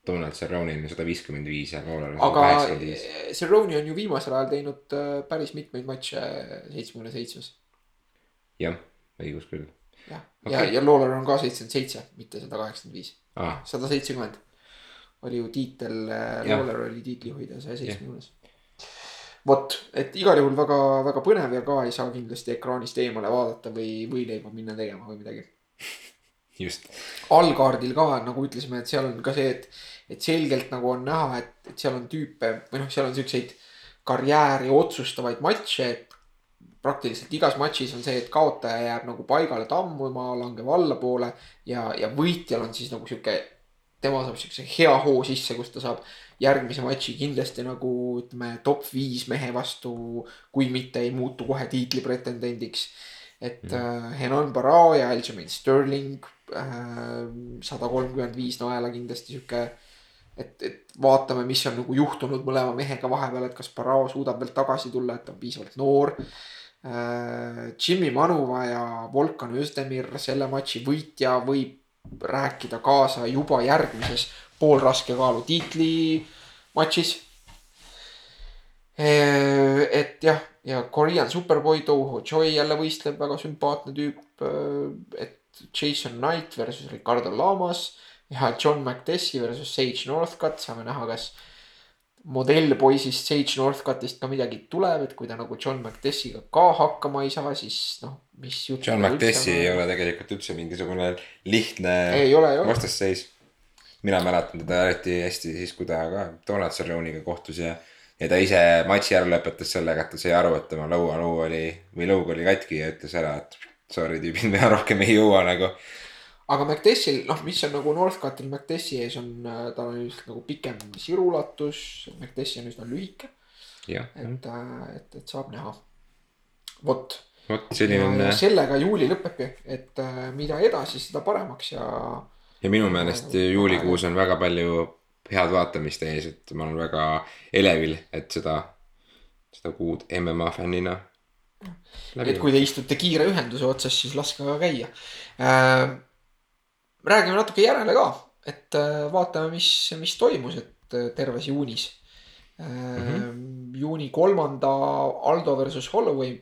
Donald Cerrone on sada viiskümmend viis ja Lawler on sada aga kaheksakümmend viis. Cerrone on ju viimasel ajal teinud äh, päris mitmeid matše seitsmekümne seitsmes. jah, õigus küll jah, Okei. ja, ja Lawler on ka seitsekümmend seitse, mitte sada kaheksakümmend viis, ah,. sada seitsekümmend. Oli ju tiitel, Jah. Lawler oli tiitlihoidja saja seitsmekümnes. vot, et igal juhul väga, väga põnev ja ka ei saa kindlasti ekraanist eemale vaadata või võileiba minna tegema või midagi. just, allkaardil ka nagu ütlesime, et seal on ka see, et, et selgelt nagu on näha, et, et seal on tüüpe või noh, seal on siukseid karjääri otsustavaid matše, et praktiliselt igas matšis on see, et kaotaja jääb nagu paigale tammuma, langeb allapoole ja, ja võitjal on siis nagu sihuke, tema saab siukse hea hoo sisse, kus ta saab järgmise matši kindlasti nagu ütleme, top viis mehe vastu, kui mitte ei muutu kohe tiitli pretendendiks. et mm. Henan Barao ja Aljamain Sterling sada kolmkümmend viis naela kindlasti sihuke. et, et vaatame, mis on nagu juhtunud mõlema mehega vahepeal, et kas Barao suudab veel tagasi tulla, et ta on piisavalt noor. Jimmy Manuva ja Volkan Özdemir, selle matši võitja võib rääkida kaasa juba järgmises poolraske kaalu tiitli matšis. et jah, ja Korean Superboy Toho Choi jälle võistleb, väga sümpaatne tüüp. et Jason Knight versus Ricardo Lamas ja John McTessie versus Sage Northcutt, saame näha, kas modellpoisist Sage Northcuttist ka midagi tuleb, et kui ta nagu John McTessiega ka hakkama ei saa, siis noh, mis jutt. John McTessie ei ole tegelikult üldse mingisugune lihtne ei ole, ole. vastasseis. mina mäletan teda eriti hästi siis, kui ta ka Donald Cerrone'iga kohtus ja, ja ta ise matši ära lõpetas sellega, et ta sai aru, et tema lõualuu oli või lõug oli katki ja ütles ära, et sorry tüübid, me rohkem ei jõua nagu. aga McTessil, noh, mis on nagu Northcuttil McTessi ees on, tal on just nagu pikem siruulatus, McTessi on üsna lühike, et, et, et saab näha. vot, vot selline sellega juuli lõpebki, et äh, mida edasi, seda paremaks ja ja minu meelest juulikuus on väga palju head vaatamist ees, et ma olen väga elevil, et seda, seda kuud MMA fännina. et kui te istute kiire ühenduse otsas, siis laske aga käia äh,. räägime natuke järele ka, et äh, vaatame, mis, mis toimus, et äh, terves juunis äh,. Mm -hmm. juuni kolmanda Aldo versus Holloway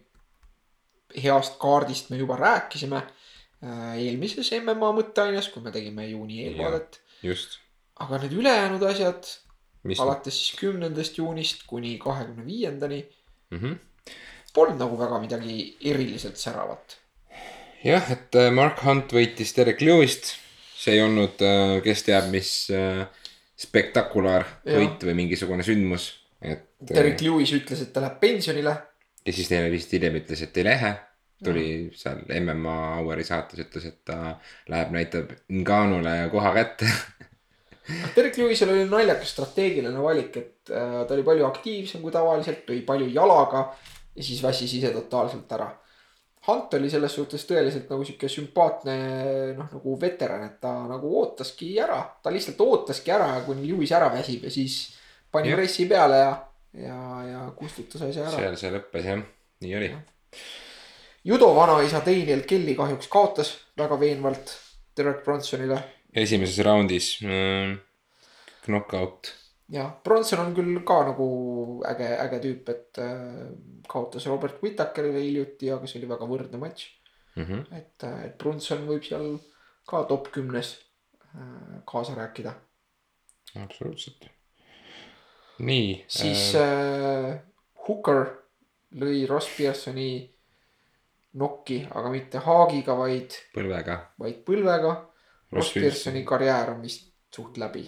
heast kaardist me juba rääkisime äh, eelmises MMA mõtteaines, kui me tegime juuni eelvaadet. just, aga need ülejäänud asjad alates siis kümnendast juunist kuni kahekümne viiendani mm -hmm. polnud nagu väga midagi eriliselt säravat jah, et äh, Mark Hunt võitis Derek Lewis't, see ei olnud, kes teab, mis äh, spektakulaar Jah. võit või mingisugune sündmus, et. Derek Lewis ütles, et ta läheb pensionile. Ja siis neile vist hiljem ütles, et ei lähe. tuli seal MMA Aueri saates, ütles, et ta läheb, näitab Ngannule koha kätte. Derek Lewisel oli naljakas strateegiline valik, et äh, ta oli palju aktiivsem kui tavaliselt, tõi palju jalaga ja siis väsis ise totaalselt ära. Hunt oli selles suhtes tõeliselt nagu sihuke sümpaatne noh, nagu veteran, et ta nagu ootaski ära, ta lihtsalt ootaski ära, kuni Lewis ära väsib ja siis pani pressi peale ja, ja, ja kustutas asja ära. seal see lõppes jah, nii oli. judo vanaisa Daniel Kelly kahjuks kaotas väga veenvalt Derek Bronsonile esimeses raundis mm, knockout. jah, Bronson on küll ka nagu äge, äge tüüp, et äh, kaotas Robert Whittakerile hiljuti, aga see oli väga võrdne matš. Mm -hmm. et, et Bronson võib seal ka top kümnes äh, kaasa rääkida. absoluutselt. nii. siis äh, Hooker lõi Ross Pearsoni nokki, aga mitte haagiga, vaid, põlvega. vaid põlvega. Ross Pearsoni karjäär on vist suht läbi.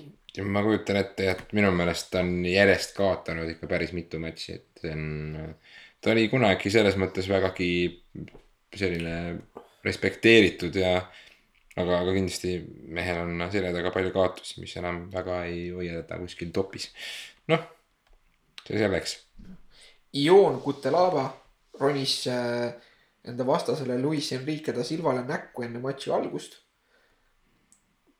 ma kujutan ette, et minu meelest ta on järjest kaotanud ikka päris mitu matši, et see on, ta oli kunagi selles mõttes vägagi selline respekteeritud ja aga, aga kindlasti mehel on selja taga palju kaotusi, mis enam väga ei hoia teda kuskil topis. noh, see selleks. Ion Kutelaba ronis äh, enda vastasele Luis Enrique da Silvale näkku enne matši algust.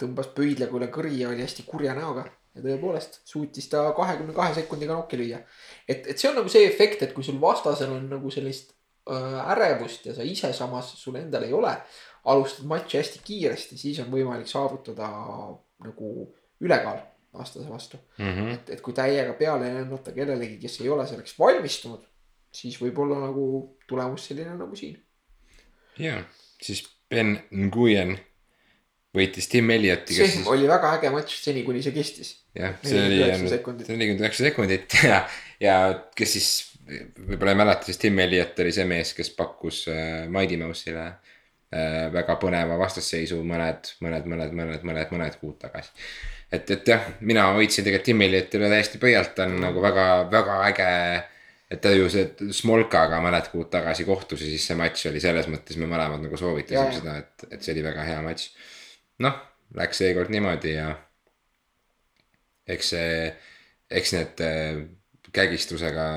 tõmbas pöidlaga üle kõri ja oli hästi kurja näoga. ja tõepoolest suutis ta kahekümne kahe sekundiga nokki lüüa. et, et see on nagu see efekt, et kui sul vastasel on nagu sellist äh, ärevust ja sa ise samas sul endal ei ole. alustad matši hästi kiiresti, siis on võimalik saavutada nagu ülekaal vastase vastu mm. -hmm. et, et kui täiega peale lennata kellelegi, kes ei ole selleks valmistunud, siis võib olla nagu tulemus selline nagu siin. ja siis Ben Nguyen võitis Tim Elliotti, kes see siis oli väga äge matš seni, kuni see kestis. jah, see oli 49 sekundit. see oli nelikümmend üheksa sekundit ja, ja kes siis võib-olla ei mäleta, siis Tim Elliot oli see mees, kes pakkus äh, Mighty Mouse'ile äh, väga põneva vastasseisu mõned, mõned, mõned, mõned, mõned, mõned kuud tagasi. et, et jah, mina hoidsin tegelikult Tim Ellioti üle täiesti pöialt, ta on nagu väga, väga äge. et ta ju see Smolkaga mõned kuud tagasi kohtus ja siis see matš oli selles mõttes, me mõlemad nagu soovitasime seda, et, et see oli väga hea matš. noh, läks seekord niimoodi ja eks see, eks need äh, kägistusega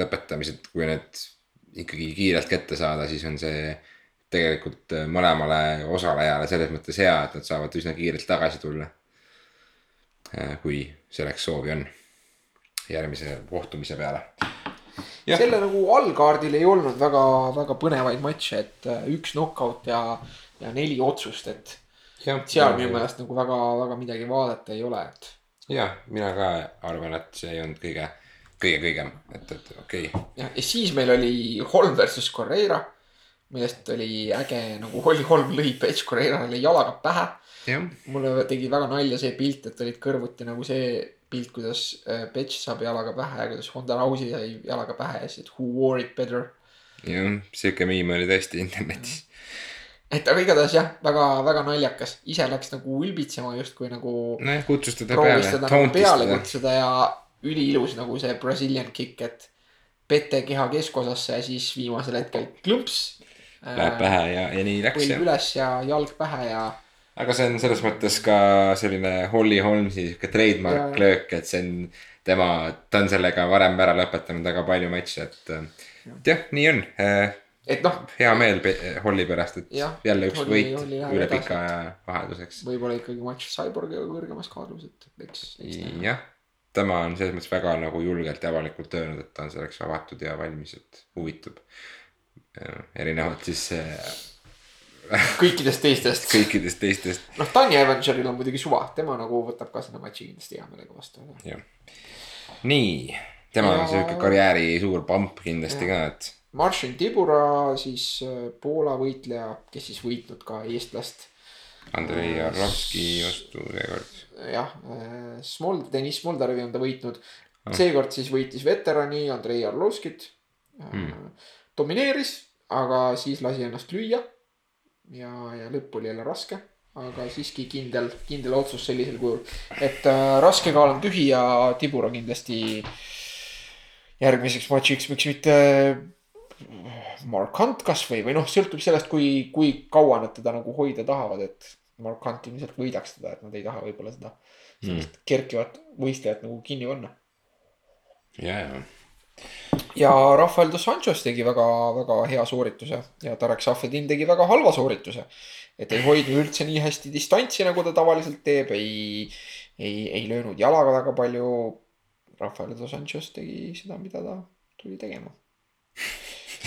lõpetamised, kui need ikkagi kiirelt kätte saada, siis on see tegelikult äh, mõlemale osalejale selles mõttes hea, et nad saavad üsna kiirelt tagasi tulla. kui selleks soovi on järgmise kohtumise peale. Selle nagu allkaardil ei olnud väga, väga põnevaid matše, et äh, üks knockout ja, ja neli otsust, et seal minu meelest nagu väga, väga midagi vaadata ei ole, et jah, mina ka arvan, et see ei olnud kõige, kõige kõigem, et, et okei okay.. ja, ja siis meil oli Holm versus Correira, millest oli äge nagu Holly Holm lõi Page Correirale jalaga pähe. jah, mulle tegi väga nalja see pilt, et olid kõrvuti nagu see pilt, kuidas äh, Page saab jalaga pähe ja kuidas Honda Rousey sai jalaga pähe ja siis, et who wore it better. jah, sihuke miim oli tõesti internetis. et aga igatahes jah, väga, väga naljakas, ise läks nagu ülbitsema justkui nagu nojah, kutsus teda proovis peale, nagu peale kutsuda ja üliilus nagu see Brazilian kick, et pete keha keskosasse ja siis viimasel hetkel klõmps. Läheb pähe ja, ja nii läks põlv üles ja jalg pähe ja aga see on selles mõttes ka selline Holly Holmesi sihuke trademark Jaa. löök, et see on tema, ta on sellega varem ära lõpetanud väga palju matše, et. et jah, nii on. et noh, hea meel Holly pärast, et Jah, jälle üks Holly- võit üle pika aja vahelduseks. võib-olla ikkagi matš Cyborgiga kõrgemas kaalus, et eks, eks näe. jah, tema on selles mõttes väga nagu julgelt ja avalikult öelnud, et ta on selleks avatud ja valmis, et huvitub. Erinevalt siis äh, kõikidest teistest. kõikidest teistest noh, Tanya Avengeril on muidugi suva, tema nagu võtab ka selle matši kindlasti hea meelega vastu. nii, tema on Ja- sihuke karjääri suur pamp kindlasti ka, et Marcin Tibura siis äh, Poola võitleja, kes siis võitnud ka eestlast. Andrei Arlovski vastu seekord. jah, Smold, Deniss Smoldarevi on ta võitnud. seekord siis võitis veterani Andrei Arlovskit mm.. domineeris, aga siis lasi ennast lüüa. ja, ja lõpp oli jälle raske, aga siiski kindel, kindel otsus sellisel kujul. et äh, raske kaal on tühi ja Tibura kindlasti järgmiseks matšiks, miks mitte Mark Hunt kasvõi või noh, sõltub sellest, kui, kui kaua nad teda nagu hoida tahavad, et Mark Hunt ilmselt võidaks teda, et nad ei taha võib-olla seda sellist kerkivat võistlejat nagu kinni panna. ja, ja ja Rafael dos Anjos tegi väga-väga hea soorituse ja Tarek Safedin tegi väga halva soorituse. et ei hoidnud üldse nii hästi distantsi, nagu ta tavaliselt teeb, ei, ei, ei löönud jalaga väga palju. Rafael dos Anjos tegi seda, mida ta tuli tegema.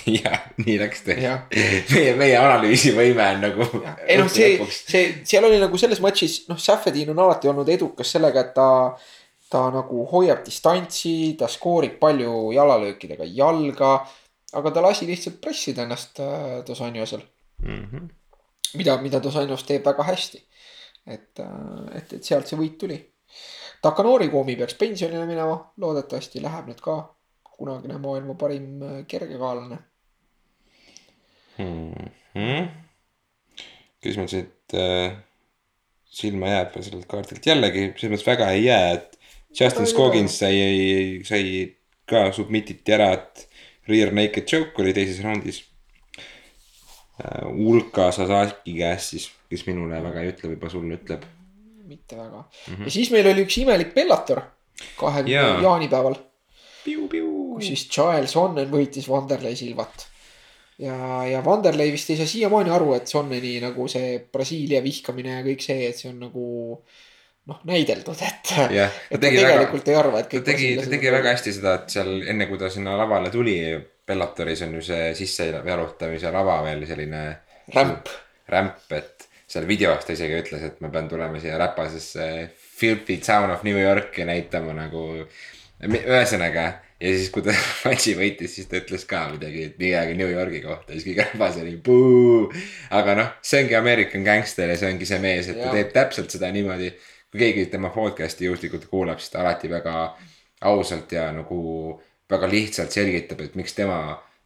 ja nii läks tõesti jah, meie, meie analüüsivõime on nagu. ei noh, see, see, seal oli nagu selles matšis, noh, Safedin on alati olnud edukas sellega, et ta, ta nagu hoiab distantsi, ta skoorib palju jalalöökidega jalga. aga ta lasi lihtsalt pressida ennast äh, Dos Anjosel, -hmm. mida, mida Dos Anjos teeb väga hästi. et, et, et sealt see võit tuli. Takanori Koomi peaks pensionile minema, loodetavasti läheb nüüd ka kunagine maailma parim äh, kergekaalane. Mm -hmm. kes meil siit äh, silma jääb sellelt kaardilt, jällegi selles mõttes väga ei jää, et Justin Scoggins sai, sai ka submititi ära, et rear naked choke oli teises raundis äh,. Ulka Sasaki käest siis, kes minule väga ei ütle, võib-olla sulle ütleb. mitte väga mm. -hmm. ja siis meil oli üks imelik Bellator kahekümne Jaa. jaanipäeval, kus. siis Giles Onnen võitis Vanderlei Silvat. ja, ja Vanderlei vist ei saa siiamaani aru, et Sonneni nagu see Brasiilia vihkamine ja kõik see, et see on nagu noh näideldud, et, ta et ta tegi väga- tegelikult ei arva, et ta kõik tegi, ta tegi väga hästi seda, et seal enne kui ta sinna lavale tuli, Bellatoris on ju see sissejalutamise lava veel selline. Rämp.. rämp, et seal videos ta isegi ütles, et ma pean tulema siia räpasesse filthy town of New Yorki näitama nagu. ühesõnaga ja siis, kui ta matši võitis, siis ta ütles ka midagi, et midagi New Yorgi kohta, siis kõik räpas oli puu. aga noh, see ongi American Gangster ja see ongi see mees, et ta Jah. teeb täpselt seda niimoodi. Kui keegi tema podcast'i juhuslikult kuulab, siis ta alati väga ausalt ja nagu väga lihtsalt selgitab, et miks tema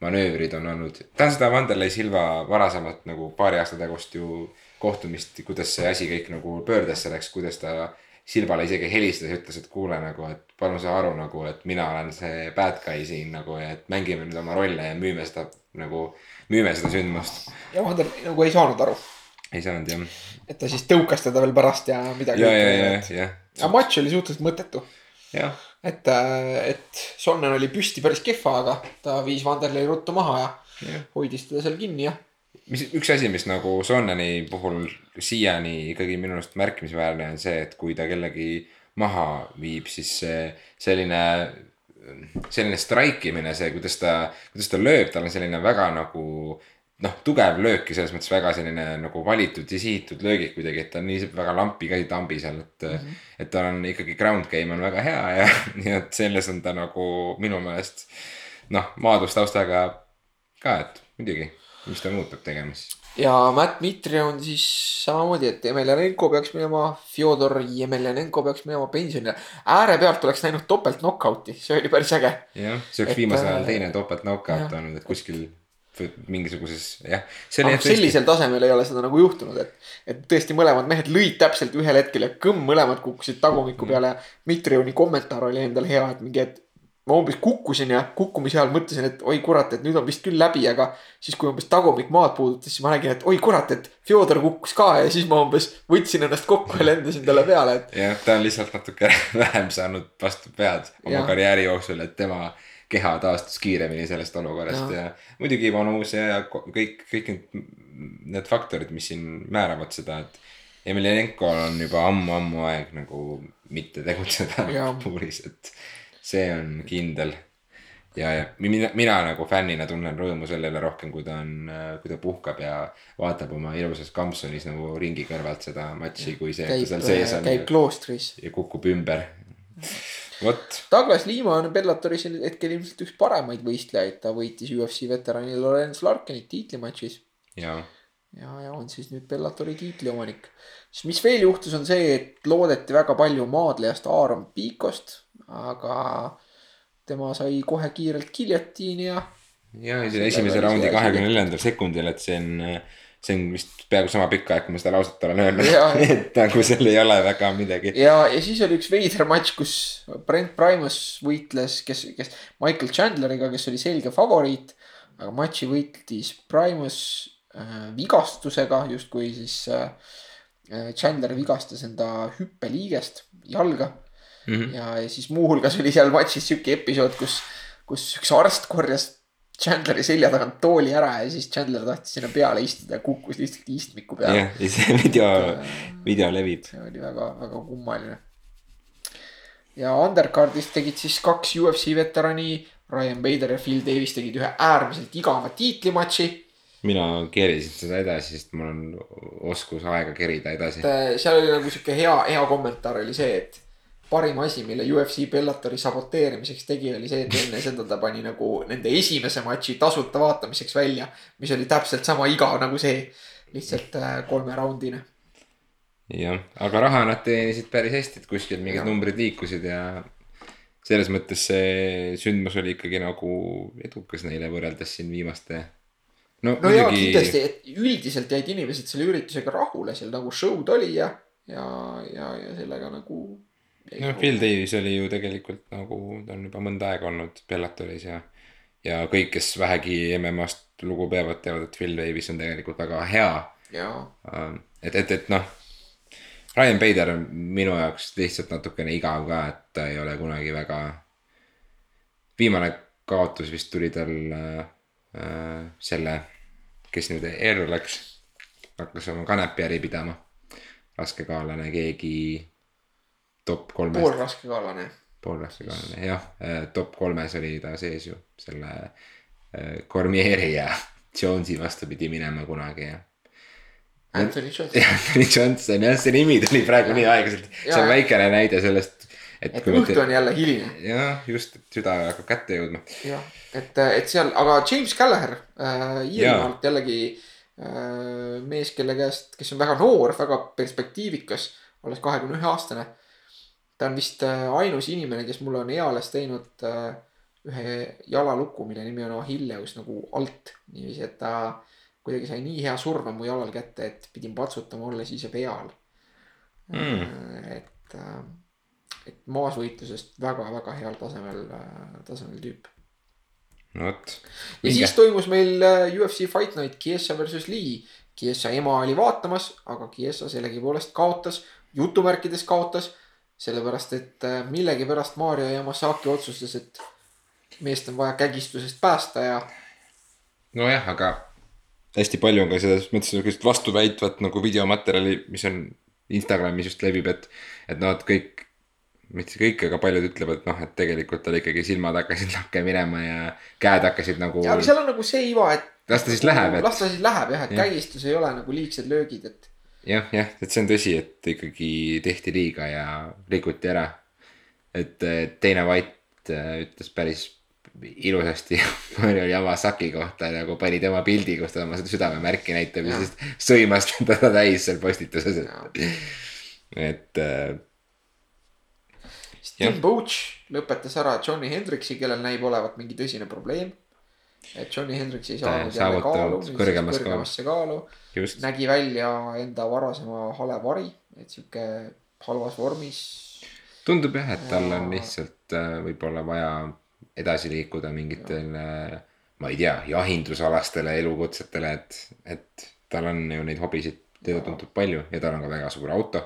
manöövrid on olnud. ta on seda Vanderlei Silva varasemat nagu paari aasta tagust ju kohtumist, kuidas see asi kõik nagu pöördesse läks, kuidas ta Silvale isegi helistas ja ütles, et kuule nagu, et palun saa aru nagu, et mina olen see bad guy siin nagu et mängime nüüd oma rolle ja müüme seda nagu, müüme seda sündmust. ja Vander nagu ei saanud aru, ei saanud jah. et ta siis tõukas teda veel pärast ja midagi. ja, ja, ja, jah, aga matš oli suhteliselt mõttetu, et, et Sonnen oli püsti päris kehva, aga ta viis Vanderlei ruttu maha ja jah. hoidis teda seal kinni ja mis üks asi, mis nagu Sonneni puhul siiani ikkagi minu arust märkimisväärne on see, et kui ta kellegi maha viib, siis see selline, selline straikimine, see, kuidas ta, kuidas ta lööb, tal on selline väga nagu noh, tugev löök ja selles mõttes väga selline nagu valitud ja sihitud löögid kuidagi, et ta on nii väga lampi ka ei tambi seal, et mm. -hmm. et tal on ikkagi ground game on väga hea ja nii et selles on ta nagu minu meelest noh, maadlustaustaga ka, et muidugi, mis ta muud peab tegema siis. ja Matt Mitri on siis samamoodi, et Emelianenko peaks minema, Fjodor Emelianenko peaks minema pensionile. ääre pealt oleks näinud topelt knock-out'i, see oli päris äge. jah, see oleks Et, viimasel ajal äh, teine topelt knockout olnud, et kuskil mingisuguses jah. aga noh, sellisel tasemel ei ole seda nagu juhtunud, et, et tõesti mõlemad mehed lõid täpselt ühel hetkel ja kõmm mõlemad kukkusid tagumiku peale ja Mitrioni kommentaar oli endal hea, et mingi, et ma umbes kukkusin ja kukkumise ajal mõtlesin, et oi kurat, et nüüd on vist küll läbi, aga siis, kui umbes tagumik maad puudutas, siis ma nägin, et oi kurat, et Fjodor kukkus ka ja siis ma umbes võtsin ennast kokku ja lendasin talle peale, et jah, ta on lihtsalt natuke vähem saanud vastu pead oma Jah. karjääri jooksul, et tema keha taastus kiiremini sellest olukorrast ja, ja muidugi vanus ja kõik, kõik need, need faktorid, mis siin määravad seda, et Emelianenkol on juba ammu-ammu aeg nagu mitte tegutseda puuris, et see on kindel. ja, ja mina, mina nagu fännina tunnen rõõmu selle üle rohkem, kui ta on, kui ta puhkab ja vaatab oma ilusas kampsunis nagu ringi kõrvalt seda matši, kui see, et ta seal sees, on käib kloostris. ja kukub ümber. Douglas Lima on Bellatoris hetkel ilmselt üks paremaid võistlejaid, ta võitis UFC veterani Lorenz Larkenit tiitlimatšis. Ja ja, ja on siis nüüd Bellatori tiitliomanik. siis mis veel juhtus, on see, et loodeti väga palju maadlejast Aaron Piikost, aga tema sai kohe kiirelt giljotiini ja ja esimese raundi kahekümne neljandal sekundil, et see on, see on vist peaaegu sama pikk aeg, kui ma seda lauset olen öelnud et nagu seal ei ole väga midagi. ja, ja siis oli üks veider matš, kus Brent Primus võitles, kes, kes Michael Chandleriga, kes oli selge favoriit. aga matši võitis Primus äh, vigastusega justkui siis äh, äh, Chandler vigastas enda hüppeliigest jalga mm. -hmm. ja, ja siis muuhulgas oli seal matšis sihuke episood, kus, kus üks arst korjas Chandleri selja tagant tooli ära ja siis Chandler tahtis sinna peale istuda ja kukkus lihtsalt istmiku peale jah, ja see video, video levib. see oli väga, väga kummaline. ja undercard'is tegid siis kaks UFC veterani, Ryan Bader ja Phil Davis tegid ühe äärmiselt igava tiitlimatši. mina keerisin seda edasi, sest mul on oskus aega kerida edasi. seal oli nagu sihuke hea, hea kommentaar oli see, et parim asi, mille UFC Bellatori saboteerimiseks tegi, oli see, et enne seda ta pani nagu nende esimese matši tasuta vaatamiseks välja, mis oli täpselt sama igav nagu see, lihtsalt äh, kolmeraundine. jah, aga raha nad teenisid päris hästi, et kuskil mingid Jah. numbrid liikusid ja selles mõttes see sündmus oli ikkagi nagu edukas neile võrreldes siin viimaste. no, no jaa, kindlasti, et üldiselt jäid inimesed selle üritusega rahule, seal nagu show'd oli ja, ja, ja, ja sellega nagu. noh, Phil Davis oli ju tegelikult nagu, ta on juba mõnda aega olnud Bellatoris ja, ja kõik, kes vähegi MM-ast lugu peavad, teavad, et Phil Davis on tegelikult väga hea. jaa, et, et, et noh, Ryan Bader on minu jaoks lihtsalt natukene igav ka, et ta ei ole kunagi väga. viimane kaotus vist tuli tal äh, äh, selle, kes nüüd erru läks, hakkas oma kanepiäri pidama. raskekaalane keegi top kolmest pool raskekaalane. poolraskekaalane jah, top kolmes oli ta sees ju selle äh, Cormieri ja Jonesi vastu pidi minema kunagi ja. Anthony Johnson. ja Anthony Johnson jah, see nimi tuli praegu nii aeglaselt, see on Ja. väikene näide sellest. et õhtu on jälle hiline. jah, just, et süda hakkab kätte jõudma. jah, et, et seal, aga James Gallagher äh, Iirimaalt jällegi äh, mees, kelle käest, kes on väga noor, väga perspektiivikas, alles kahekümne ühe aastane. Ta on vist äh, ainus inimene, kes mulle on eales teinud äh, ühe jalaluku, mille nimi on Achilleus nagu alt. niiviisi, et ta kuidagi sai nii hea surve mu jalal kätte, et pidin patsutama olles ise peal Mm. et, et maasvõitlusest väga-väga heal tasemel, tasemel tüüp. no vot. ja siis toimus meil äh, UFC Fight Night Kiesa versus Lee. Kiesa ema oli vaatamas, aga Kiesa sellegipoolest kaotas, jutumärkides kaotas. sellepärast, et äh, millegipärast Mario Yamasaki otsustas, et meest on vaja kägistusest päästa ja nojah, aga hästi palju on ka selles mõttes niisugust vastuväitvat nagu videomaterjali, mis on Instagramis just levib, et, et noh, et kõik, mitte kõik, aga paljud ütlevad, et noh, et tegelikult tal ikkagi silmad hakkasid lakke minema ja käed hakkasid nagu. ja aga seal on nagu see iva, et. las ta siis läheb, et las ta siis läheb jah, et Jah. kägistus ei ole nagu liigsed löögid, et jah, jah, et see on tõsi, et ikkagi tehti liiga ja rikuti ära. et teine White eh, ütles päris ilusasti Mario Yamasaki kohta nagu pani tema pildi, kus ta oma seda südamemärki näitab ja siis sõimas teda täis seal postituses, et, äh. Tim Boach lõpetas ära Johnny Hendricksi, kellel näib olevat mingi tõsine probleem. Et Johnny Hendricks ei saanud jälle kaalu, kõrgemas kõrgemasse kaalu. just, nägi välja enda varasema hale vari, et sihuke halvas vormis. tundub jah, et tal on lihtsalt äh, võib-olla vaja edasi liikuda mingitel, ma ei tea, jahindusalastele elukutsetele, et, et tal on ju neid hobisid teada-tuntud palju ja tal on ka väga suur auto.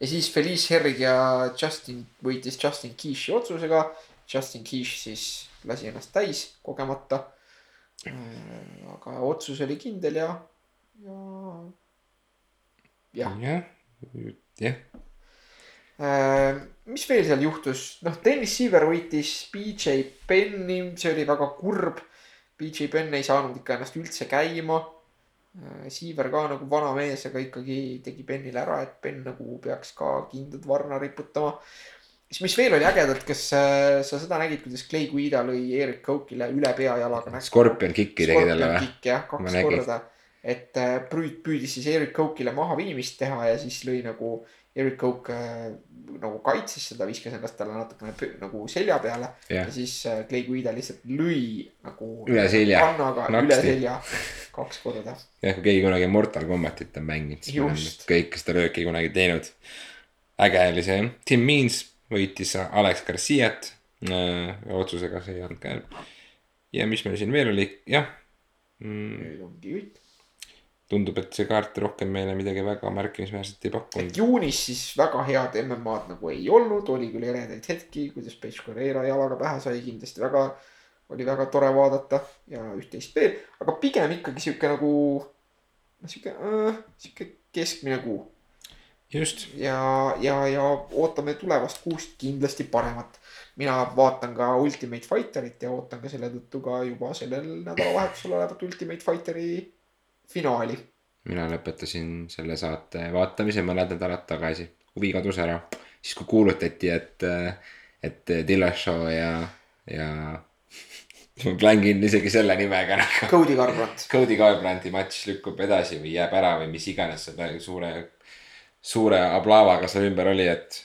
ja siis Felice Herrig ja Justin võitis Justin Keeshi otsusega. Justin Keesh siis lasi ennast täis kogemata. aga otsus oli kindel ja, ja, jah. jah, jah, Äh, mis veel seal juhtus, noh, Dennis Siiver võitis BJ Penni, see oli väga kurb. BJ Penn ei saanud ikka ennast üldse käima. Siiver ka nagu vana mees, aga ikkagi tegi Pennile ära, et Penn nagu peaks ka kindad varna riputama. Siis mis veel oli ägedat, kas äh, sa seda nägid, kuidas Clay Guida lõi Erik Coke'ile üle peajalaga näkku? Scorpion Kicki tegi talle või? jah, kaks korda. et äh, püüd-, püüdis siis Erik Coke'ile mahaviimist teha ja siis lõi nagu Erik Coke äh, nagu kaitses seda, viskas ennast talle natukene nagu selja peale. jah ja, siis äh, Clay Guida lihtsalt lõi nagu. Üle selja. kannaga Naksti. üle selja kaks korda. jah, kui keegi kunagi Mortal Combatit on mänginud, siis me oleme kõik seda lööki kunagi teinud. äge oli see Tim Means võitis Alex Garciat äh,. otsusega see ei olnud ka. ja mis meil siin veel oli, jah mm,. tundub, et see kaart rohkem meile midagi väga märkimisväärset ei pakkunud. juunis siis väga head MM-ad nagu ei olnud, oli küll eredaid hetki, kuidas Page Carrera jalaga pähe sai, kindlasti väga, oli väga tore vaadata ja üht-teist veel, aga pigem ikkagi sihuke nagu, noh sihuke äh,, sihuke keskmine kuu just, ja, ja, ja ootame tulevast kuust kindlasti paremat. mina vaatan ka Ultimate Fighterit ja ootan ka selle tõttu ka juba sellel nädalavahetusel olevat Ultimate Fighteri finaali. mina lõpetasin selle saate vaatamise mõned nädalad tagasi, huvi kadus ära, siis kui kuulutati, et, et Dillashaw ja, ja ma plängin isegi selle nimega nagu. Cody Garbrandt. Cody Garbrandti matš lükkub edasi või jääb ära või mis iganes selle suure, suure aplaavaga seal ümber oli, et.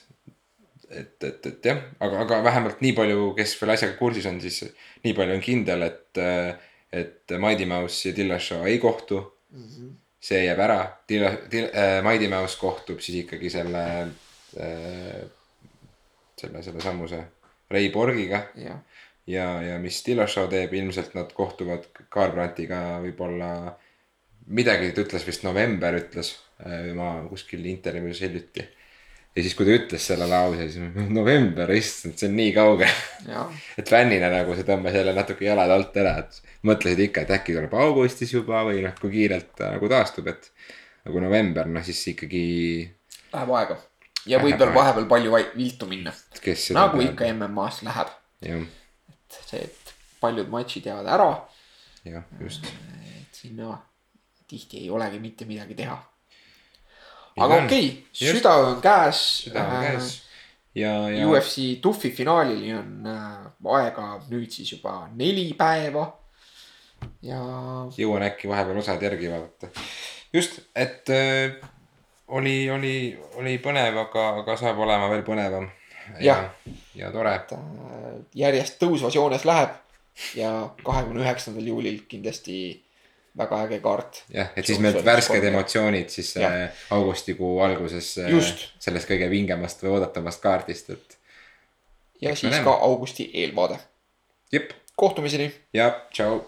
et, et, et jah, aga, aga vähemalt nii palju, kes veel asjaga kursis on, siis nii palju on kindel, et, et Mighty Mouse ja Dillashaw ei kohtu. See jääb ära, Dilla-, Dil- äh,, Mighty Mouse kohtub siis ikkagi selle äh,, selle, selle sammuse Ray Borgiga. Jah, ja, ja mis Dillashaw teeb, ilmselt nad kohtuvad Garbrantiga võib-olla midagi ta ütles vist november ütles ma kuskil intervjuus hiljuti. ja siis, kui ta ütles selle lause, siis ma, november, issand, see on nii kaugel. jah, et fännina nagu see tõmbas jälle natuke jalad alt ära, et mõtlesid ikka, et äkki tuleb augustis juba või noh, kui kiirelt ta nagu taastub, et. aga kui november, noh siis ikkagi läheb aega. ja võib veel vahepeal palju viltu minna, nagu ikka MM-as läheb. jah, see, et paljud matšid jäävad ära, jah, just. et sinna tihti ei olegi mitte midagi teha. Aga okei okay,, südaöö on käes. süda on käes. ja, ja UFC Tufi finaalini on äh, aega nüüd siis juba neli päeva. ja jõuan äkki vahepeal osad järgi vaadata. just, et äh, oli, oli, oli põnev, aga, aga saab olema veel põnevam. Jah. ja tore. äh, järjest tõusvas joones läheb ja kahekümne üheksandal juulil kindlasti väga äge kaart. jah, et siis need värsked emotsioonid siis Jah. äh, augustikuu alguses äh, Just. sellest kõige vingemast või oodatavast kaardist, et ja Eks siis ka augusti eelvaade. kohtumiseni ja tšau.